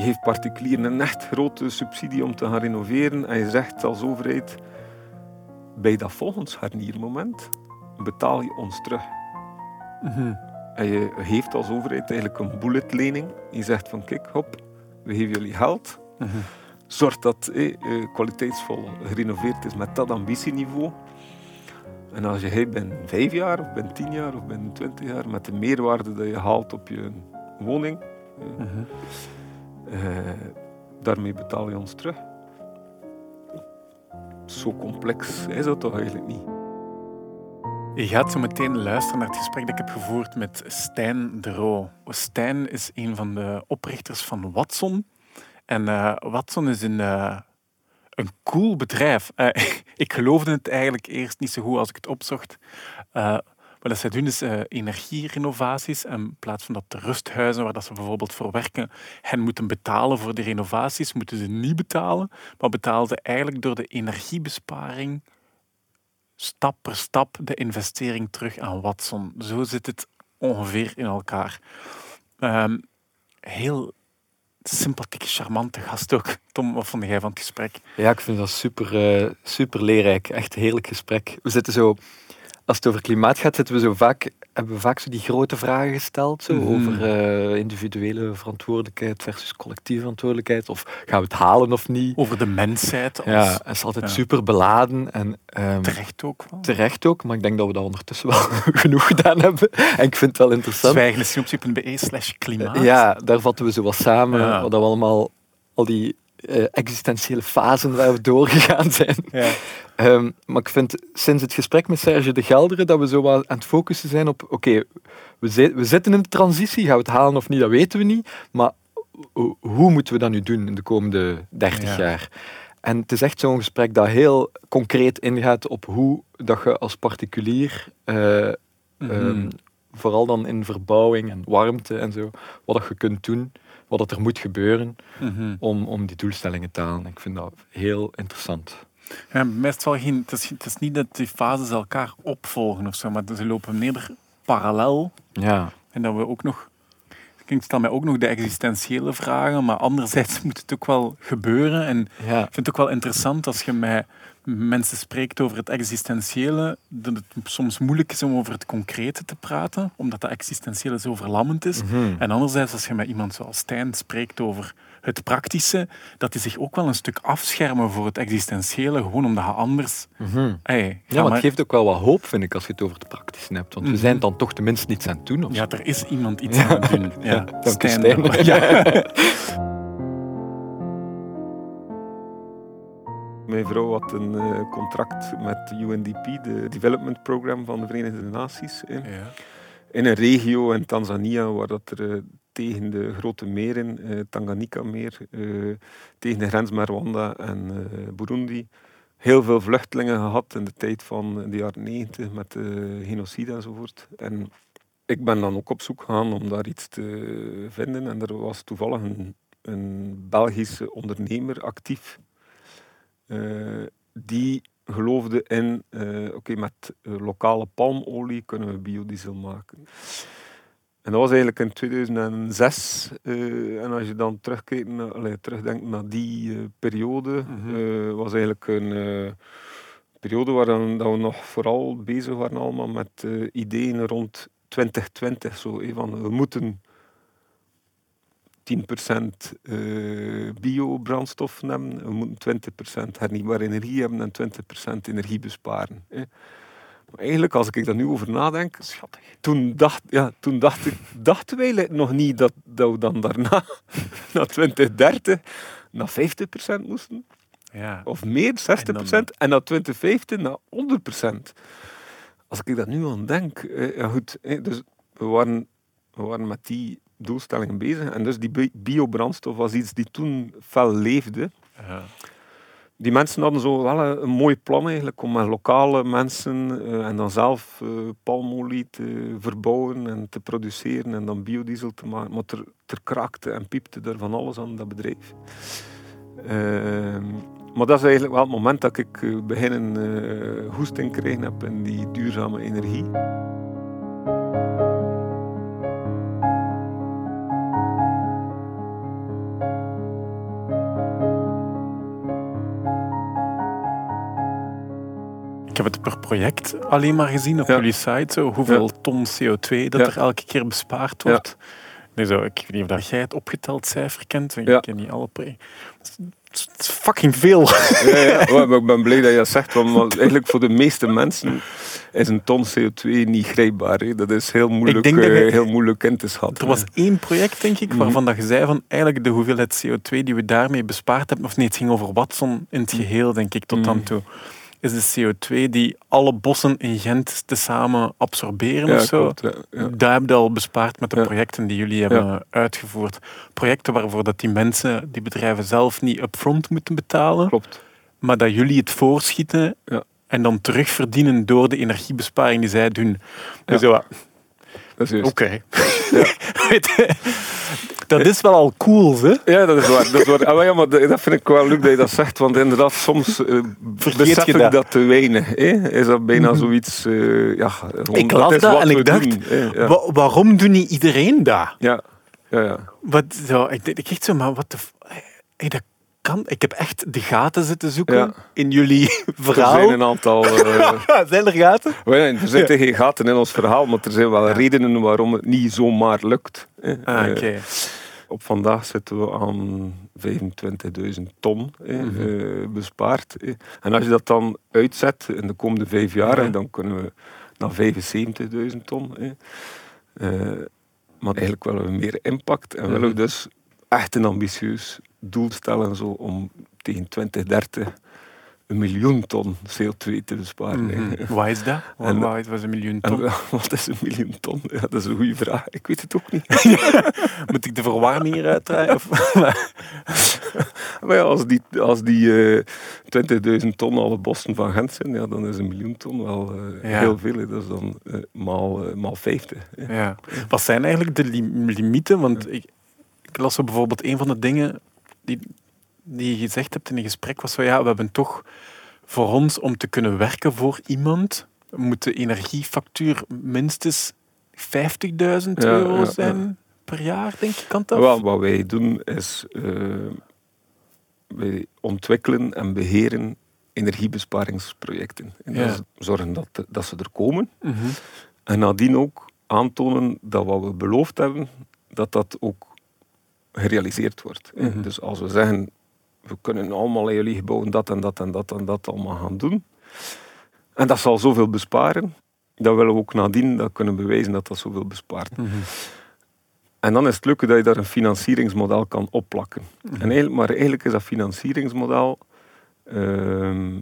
je geeft particulieren een echt grote subsidie om te gaan renoveren en je zegt als overheid, bij dat volgend scharniermoment betaal je ons terug. Mhm. En je geeft als overheid eigenlijk een bulletlening. Je zegt van kijk, hop, we geven jullie geld. Mhm. Zorg dat eh, kwaliteitsvol gerenoveerd is met dat ambitieniveau. En als je binnen vijf jaar, of binnen tien jaar, of binnen twintig jaar, met de meerwaarde dat je haalt op je woning, eh, Mhm. Daarmee betaal je ons terug. Zo complex is dat toch eigenlijk niet? Je gaat zo meteen luisteren naar het gesprek dat ik heb gevoerd met Stijn de Roo. Stijn is een van de oprichters van Watson. En eh, Watson is een, eh, een cool bedrijf. Eh, ik geloofde het eigenlijk eerst niet zo goed als ik het opzocht. Wat zij doen is eh, energierenovaties. En in plaats van dat de rusthuizen, waar dat ze bijvoorbeeld voor werken, hen moeten betalen voor de renovaties, moeten ze niet betalen. Maar betalen ze eigenlijk door de energiebesparing stap per stap de investering terug aan Watson. Zo zit het ongeveer in elkaar. Ehm, heel sympathieke, charmante gast ook. Tom, wat vond jij van het gesprek? Ja, ik vind dat super, eh, super leerrijk. Echt een heerlijk gesprek. We zitten zo, als het over klimaat gaat, zitten we zo vaak, hebben we vaak zo die grote vragen gesteld. Zo, Mhm. Over eh, individuele verantwoordelijkheid versus collectieve verantwoordelijkheid. Of gaan we het halen of niet? Over de mensheid. Als Ja, het is altijd ja. super beladen. En, ehm, Terecht ook wel. terecht ook, maar ik denk dat we dat ondertussen wel genoeg gedaan hebben. En ik vind het wel interessant. Zwijgen is synopsie.be slash klimaat. Ja, daar vatten we zo wat samen. Ja. Wat we allemaal, al die eh, existentiële fasen waar we doorgegaan zijn. Ja. Ehm, maar ik vind sinds het gesprek met Serge de Gelderen dat we zo wat aan het focussen zijn op, oké, we, zi- we zitten in de transitie, gaan we het halen of niet, dat weten we niet. Maar ho- hoe moeten we dat nu doen in de komende 30 Ja. jaar? En het is echt zo'n gesprek dat heel concreet ingaat op hoe dat je als particulier, eh, Mhm. ehm, vooral dan in verbouwing en warmte en zo, wat dat je kunt doen, wat dat er moet gebeuren Mhm. om, om die doelstellingen te halen. Ik vind dat heel interessant. Ja, wel geen, het, is, het is niet dat die fases elkaar opvolgen of zo, maar ze lopen eerder parallel. Ja. En dat we ook nog. Ik stel mij ook nog de existentiële vragen, maar anderzijds moet het ook wel gebeuren. En Ja. ik vind het ook wel interessant als je met mensen spreekt over het existentiële, dat het soms moeilijk is om over het concrete te praten, omdat dat existentiële zo verlammend is. Mhm. En anderzijds, als je met iemand zoals Stijn spreekt over het praktische, dat die zich ook wel een stuk afschermen voor het existentiële, gewoon omdat je anders... Mhm. Hey, Ja, maar maar- het geeft ook wel wat hoop, vind ik, als je het over het praktische hebt. Want Mhm. we zijn dan toch tenminste niets aan het doen. Of Ja, er is iemand iets aan het doen. Ja, Dank u, Stijn. Stijn. Ja. Mijn vrouw had een eh, contract met UNDP, de Development Program van de Verenigde Naties. hè. Ja. in een regio in Tanzania waar dat er eh, tegen de grote meren, eh Tanganyika-meer, eh, tegen de grens met Rwanda en eh, Burundi, heel veel vluchtelingen gehad in de tijd van de jaren 90 met de genocide enzovoort. En ik ben dan ook op zoek gegaan om daar iets te vinden en er was toevallig een, Belgische ondernemer actief die geloofde in, oké, met lokale palmolie kunnen we biodiesel maken. En dat was eigenlijk in 2006. eh, en als je dan terugkijkt, naar, allee, terugdenkt naar die eh, periode, eh, was eigenlijk een periode waar dan, dat we nog vooral bezig waren allemaal met ideeën rond 2020. Zo, eh, van, we moeten 10% eh biobrandstof hebben, we moeten 20% hernieuwbare energie hebben en 20% energie besparen. Maar eigenlijk, als ik daar nu over nadenk, Schattig. toen, dacht, ja, toen dacht ik, dachten wij nog niet dat, dat we dan daarna, na 2030, naar 50% moesten. Ja. Of meer, 60%. En, dan- en na 2015 naar 100%. Als ik dat nu aan denk, eh, ja goed, dus we waren, we waren met die doelstellingen bezig. En dus die bi- biobrandstof was iets die toen fel leefde. Ja. Die mensen hadden zo wel een, een mooi plan eigenlijk om met lokale mensen eh, en dan zelf eh, palmolie te verbouwen en te produceren en dan biodiesel te maken. Maar er, er kraakte en piepte er van alles aan dat bedrijf. Ehm, maar dat is eigenlijk wel het moment dat ik eh, beginnen eh hoesting gekregen heb in die duurzame energie. Ik heb het per project alleen maar gezien op Ja. jullie site. Zo, hoeveel ton CO2 dat er elke keer bespaard wordt. Nee, zo, ik weet niet of dat jij het opgeteld cijfer kent. Ik ken niet alle projecten. Het is- fucking veel. Ja, ja. Maar ik ben blij dat je dat zegt, want eigenlijk voor de meeste mensen is een ton CO2 niet grijpbaar. Hè. Dat is heel moeilijk, denk dat je- eh, heel moeilijk in te schatten. Er was één project, denk ik, waarvan Mhm. dat je zei van eigenlijk de hoeveelheid CO2 die we daarmee bespaard hebben, of nee, het ging over Watson in het geheel, denk ik, tot dan Mhm. toe, is de CO2 die alle bossen in Gent tezamen absorberen ja, of zo. klopt, ja, ja. Daar hebben we al bespaard met de projecten die jullie hebben uitgevoerd. Projecten waarvoor dat die mensen, die bedrijven zelf niet upfront moeten betalen, Klopt. maar dat jullie het voorschieten en dan terugverdienen door de energiebesparing die zij doen. Dus Ja. ja, Dat is juist. Oké. Je, dat is wel al cool, hè? Ja, dat is waar. Dat, is waar. Ah, maar ja, maar dat vind ik wel leuk dat je dat zegt, want inderdaad, soms Vergeet besef je ik dat. dat te weinig. Hè? Is dat bijna zoiets... eh, ja, Ik las dat en ik dacht, doen, hè. ja. Wa- waarom doet niet iedereen dat? ja, ja, ja. Wat, zo, ik, ik echt zo, maar wat de... Hey, dat kan... Ik heb echt de gaten zitten zoeken Ja. in jullie Er verhaal. zijn een aantal... eh, Zijn er gaten? ja, er zitten geen gaten in ons verhaal, maar er zijn wel redenen waarom het niet zomaar lukt. Ah, oké. Op vandaag zitten we aan 25.000 ton Mhm. eh, bespaard. En als je dat dan uitzet in de komende vijf jaar, Ja. dan kunnen we naar 75.000 ton. Eh, maar eigenlijk willen we meer impact en willen we Mhm. dus echt een ambitieus doel stellen zo, om tegen 2030 een miljoen ton CO2 te besparen. Mhm. Waar is dat? En- waar is- was een miljoen En ton? wat is een miljoen ton? Ja, dat is een goede vraag. Ik weet het ook niet. Moet ik de verwarming eruit draaien? Of? Maar ja, als die, als die eh 20.000 ton alle bossen van Gent zijn, ja, dan is een miljoen ton wel eh, Ja. heel veel. hè. Dat is dan eh, maal, eh, maal 50. hè. Ja. Wat zijn eigenlijk de lim- limieten? Want ik, ik las bijvoorbeeld een van de dingen die, die je gezegd hebt in een gesprek was zo ja, we hebben toch voor ons om te kunnen werken voor iemand moet de energiefactuur minstens 50.000 euro ja, zijn per jaar, denk ik. Kan dat? Wel, wat wij doen is, eh, wij ontwikkelen en beheren energiebesparingsprojecten. En dat zorgen dat, dat ze er komen. Mhm. En nadien ook aantonen dat wat we beloofd hebben, dat dat ook gerealiseerd wordt. Mhm. Dus als we zeggen, we kunnen allemaal in jullie gebouwen dat en dat en dat en dat allemaal gaan doen. En dat zal zoveel besparen. Dan willen we ook nadien dat kunnen bewijzen dat dat zoveel bespaart. Mhm. En dan is het leuke dat je daar een financieringsmodel kan opplakken. Mhm. En eigenlijk, maar eigenlijk is dat financieringsmodel ehm,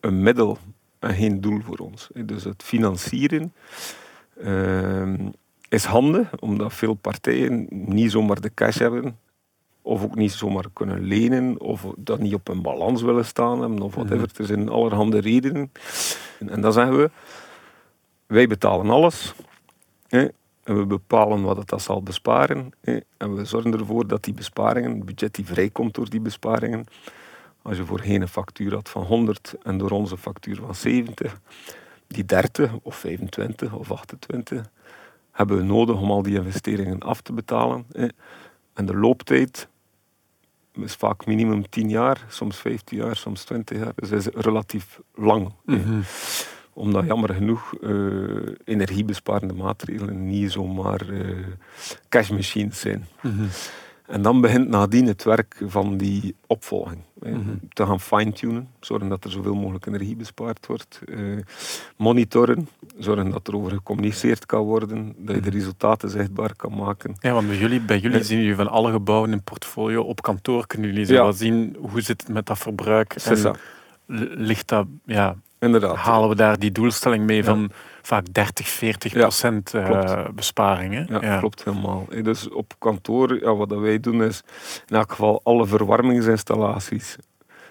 een middel en geen doel voor ons. Dus het financieren ehm, is handig, omdat veel partijen niet zomaar de cash hebben, of ook niet zomaar kunnen lenen, of dat niet op een balans willen staan hebben, of whatever. Er zijn allerhande redenen. En, en dan zeggen we, wij betalen alles. Hè, en we bepalen wat het dat zal besparen. Hè, en we zorgen ervoor dat die besparingen, het budget die vrijkomt door die besparingen, als je voorheen een factuur had van 100 en door onze factuur van 70, die 30 of 25 of 28 hebben we nodig om al die investeringen af te betalen. Hè. En de looptijd is vaak minimum 10 jaar, soms 15 jaar, soms 20 jaar. Dus dat is relatief lang. hè Mhm. omdat jammer genoeg eh, energiebesparende maatregelen niet zomaar eh cashmachines zijn. Mhm. En dan begint nadien het werk van die opvolging. Mhm. Te gaan fine-tunen, zorgen dat er zoveel mogelijk energie bespaard wordt. eh, monitoren, zorgen dat er over gecommuniceerd kan worden, dat je de Mhm. resultaten zichtbaar kan maken. Ja, want bij jullie, bij jullie Ja. zien jullie van alle gebouwen in portfolio op kantoor kunnen jullie zo Ja. wel zien hoe zit het met dat verbruik. L- ligt dat, ja, Inderdaad. halen we daar die doelstelling mee Ja. van vaak 30, 40 Ja, procent eh, besparingen. Ja, klopt helemaal. Dus op kantoor, ja, wat dat wij doen is in elk geval alle verwarmingsinstallaties,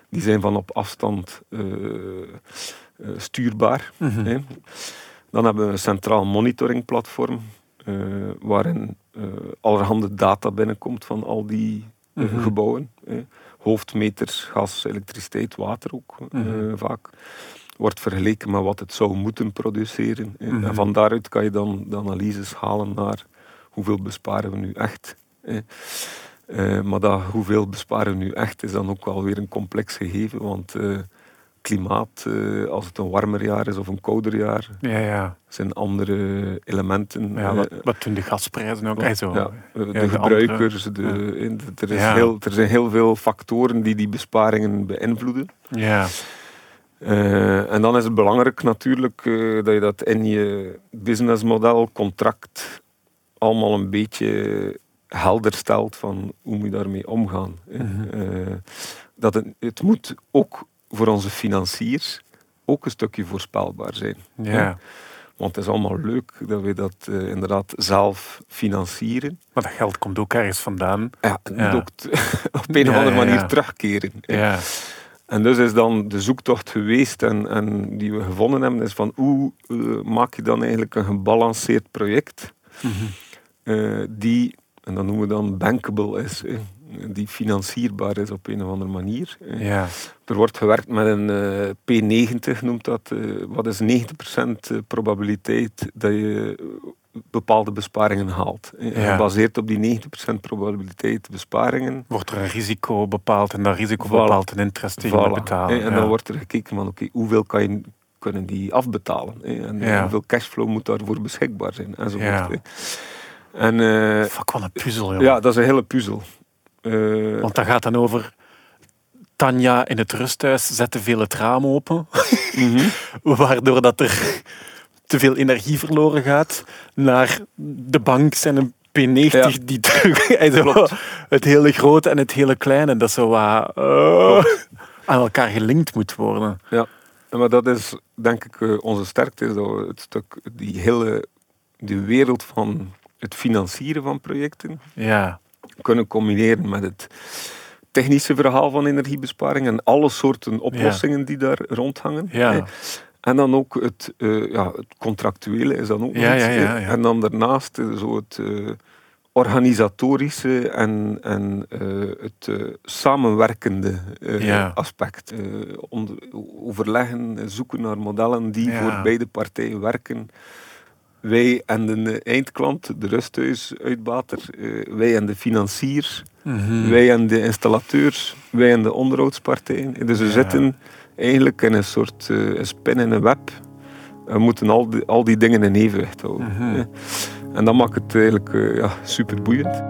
die zijn van op afstand eh, eh, stuurbaar. Mhm. Dan hebben we een centraal monitoringplatform, waarin allerhande data binnenkomt van al die Mhm. gebouwen. hè. Hoofdmeters, gas, elektriciteit, water ook Mhm. vaak. Wordt vergeleken met wat het zou moeten produceren. hè. Mhm. En van daaruit kan je dan de analyses halen naar hoeveel besparen we nu echt. Eh, maar dat hoeveel besparen we nu echt is dan ook wel weer een complex gegeven, want eh, klimaat, eh, als het een warmer jaar is of een kouder jaar, Ja, ja. zijn andere elementen. ja eh, wat, wat doen de gasprijzen ook? Eh, zo. ja, de de gebruikers, de, er, is heel, er zijn heel veel factoren die die besparingen beïnvloeden. Ja. Eh, en dan is het belangrijk natuurlijk eh, dat je dat in je businessmodel, contract, allemaal een beetje helder stelt van hoe moet je daarmee omgaan. Mhm. Eh, dat het, het moet ook voor onze financiers ook een stukje voorspelbaar zijn. ja. Want het is allemaal leuk dat we dat inderdaad zelf financieren. Maar dat geld komt ook ergens vandaan. Ja, het Ja. moet ook t- op een of andere manier terugkeren. Ja. En dus is dan de zoektocht geweest en, en die we gevonden hebben, is van hoe eh, maak je dan eigenlijk een gebalanceerd project eh, die, en dat noemen we dan bankable is, die financierbaar is op een of andere manier. Ja. Er wordt gewerkt met een eh, P90, noemt dat. wat is 90% probabiliteit dat je bepaalde besparingen haalt. Ja. Gebaseerd op die 90% probabiliteit besparingen Wordt er een risico bepaald en dat risico Voilà. bepaalt een interest die je moet Voilà. betalen. hè. En ja. dan wordt er gekeken van oké, hoeveel kan je, kunnen die afbetalen? hè. En Ja. hoeveel cashflow moet daarvoor beschikbaar zijn? Enzovoort. En eh, Fuck, wat een puzzel, joh. ja, dat is een hele puzzel. Eh, Want dat gaat dan over... Tanja in het rusthuis zet te veel het raam open, mhm. waardoor dat er te veel energie verloren gaat naar de bank zijn een P90 Ja. die terug en het hele grote en het hele kleine, dat zo wat eh, aan elkaar gelinkt moet worden. Ja, maar dat is denk ik eh, onze sterkte, is dat we het stuk, die hele die wereld van het financieren van projecten Ja, kunnen combineren met het technische verhaal van energiebesparing en alle soorten oplossingen die daar rondhangen. Ja. En dan ook het, eh, ja, het contractuele is dan ook Ja, iets, ja, ja. En dan daarnaast eh, zo het eh, organisatorische en, en eh, het eh, samenwerkende eh, aspect. Eh, overleggen, eh, zoeken naar modellen die voor beide partijen werken. Wij en de eindklant, de rusthuisuitbater, eh, wij en de financier, Mhm. wij en de installateurs, wij en de onderhoudspartijen. Dus we zitten eigenlijk in een soort eh, een spin in een web. We moeten al die, al die dingen in evenwicht houden. Mhm. En dat maakt het eigenlijk eh, ja, super boeiend.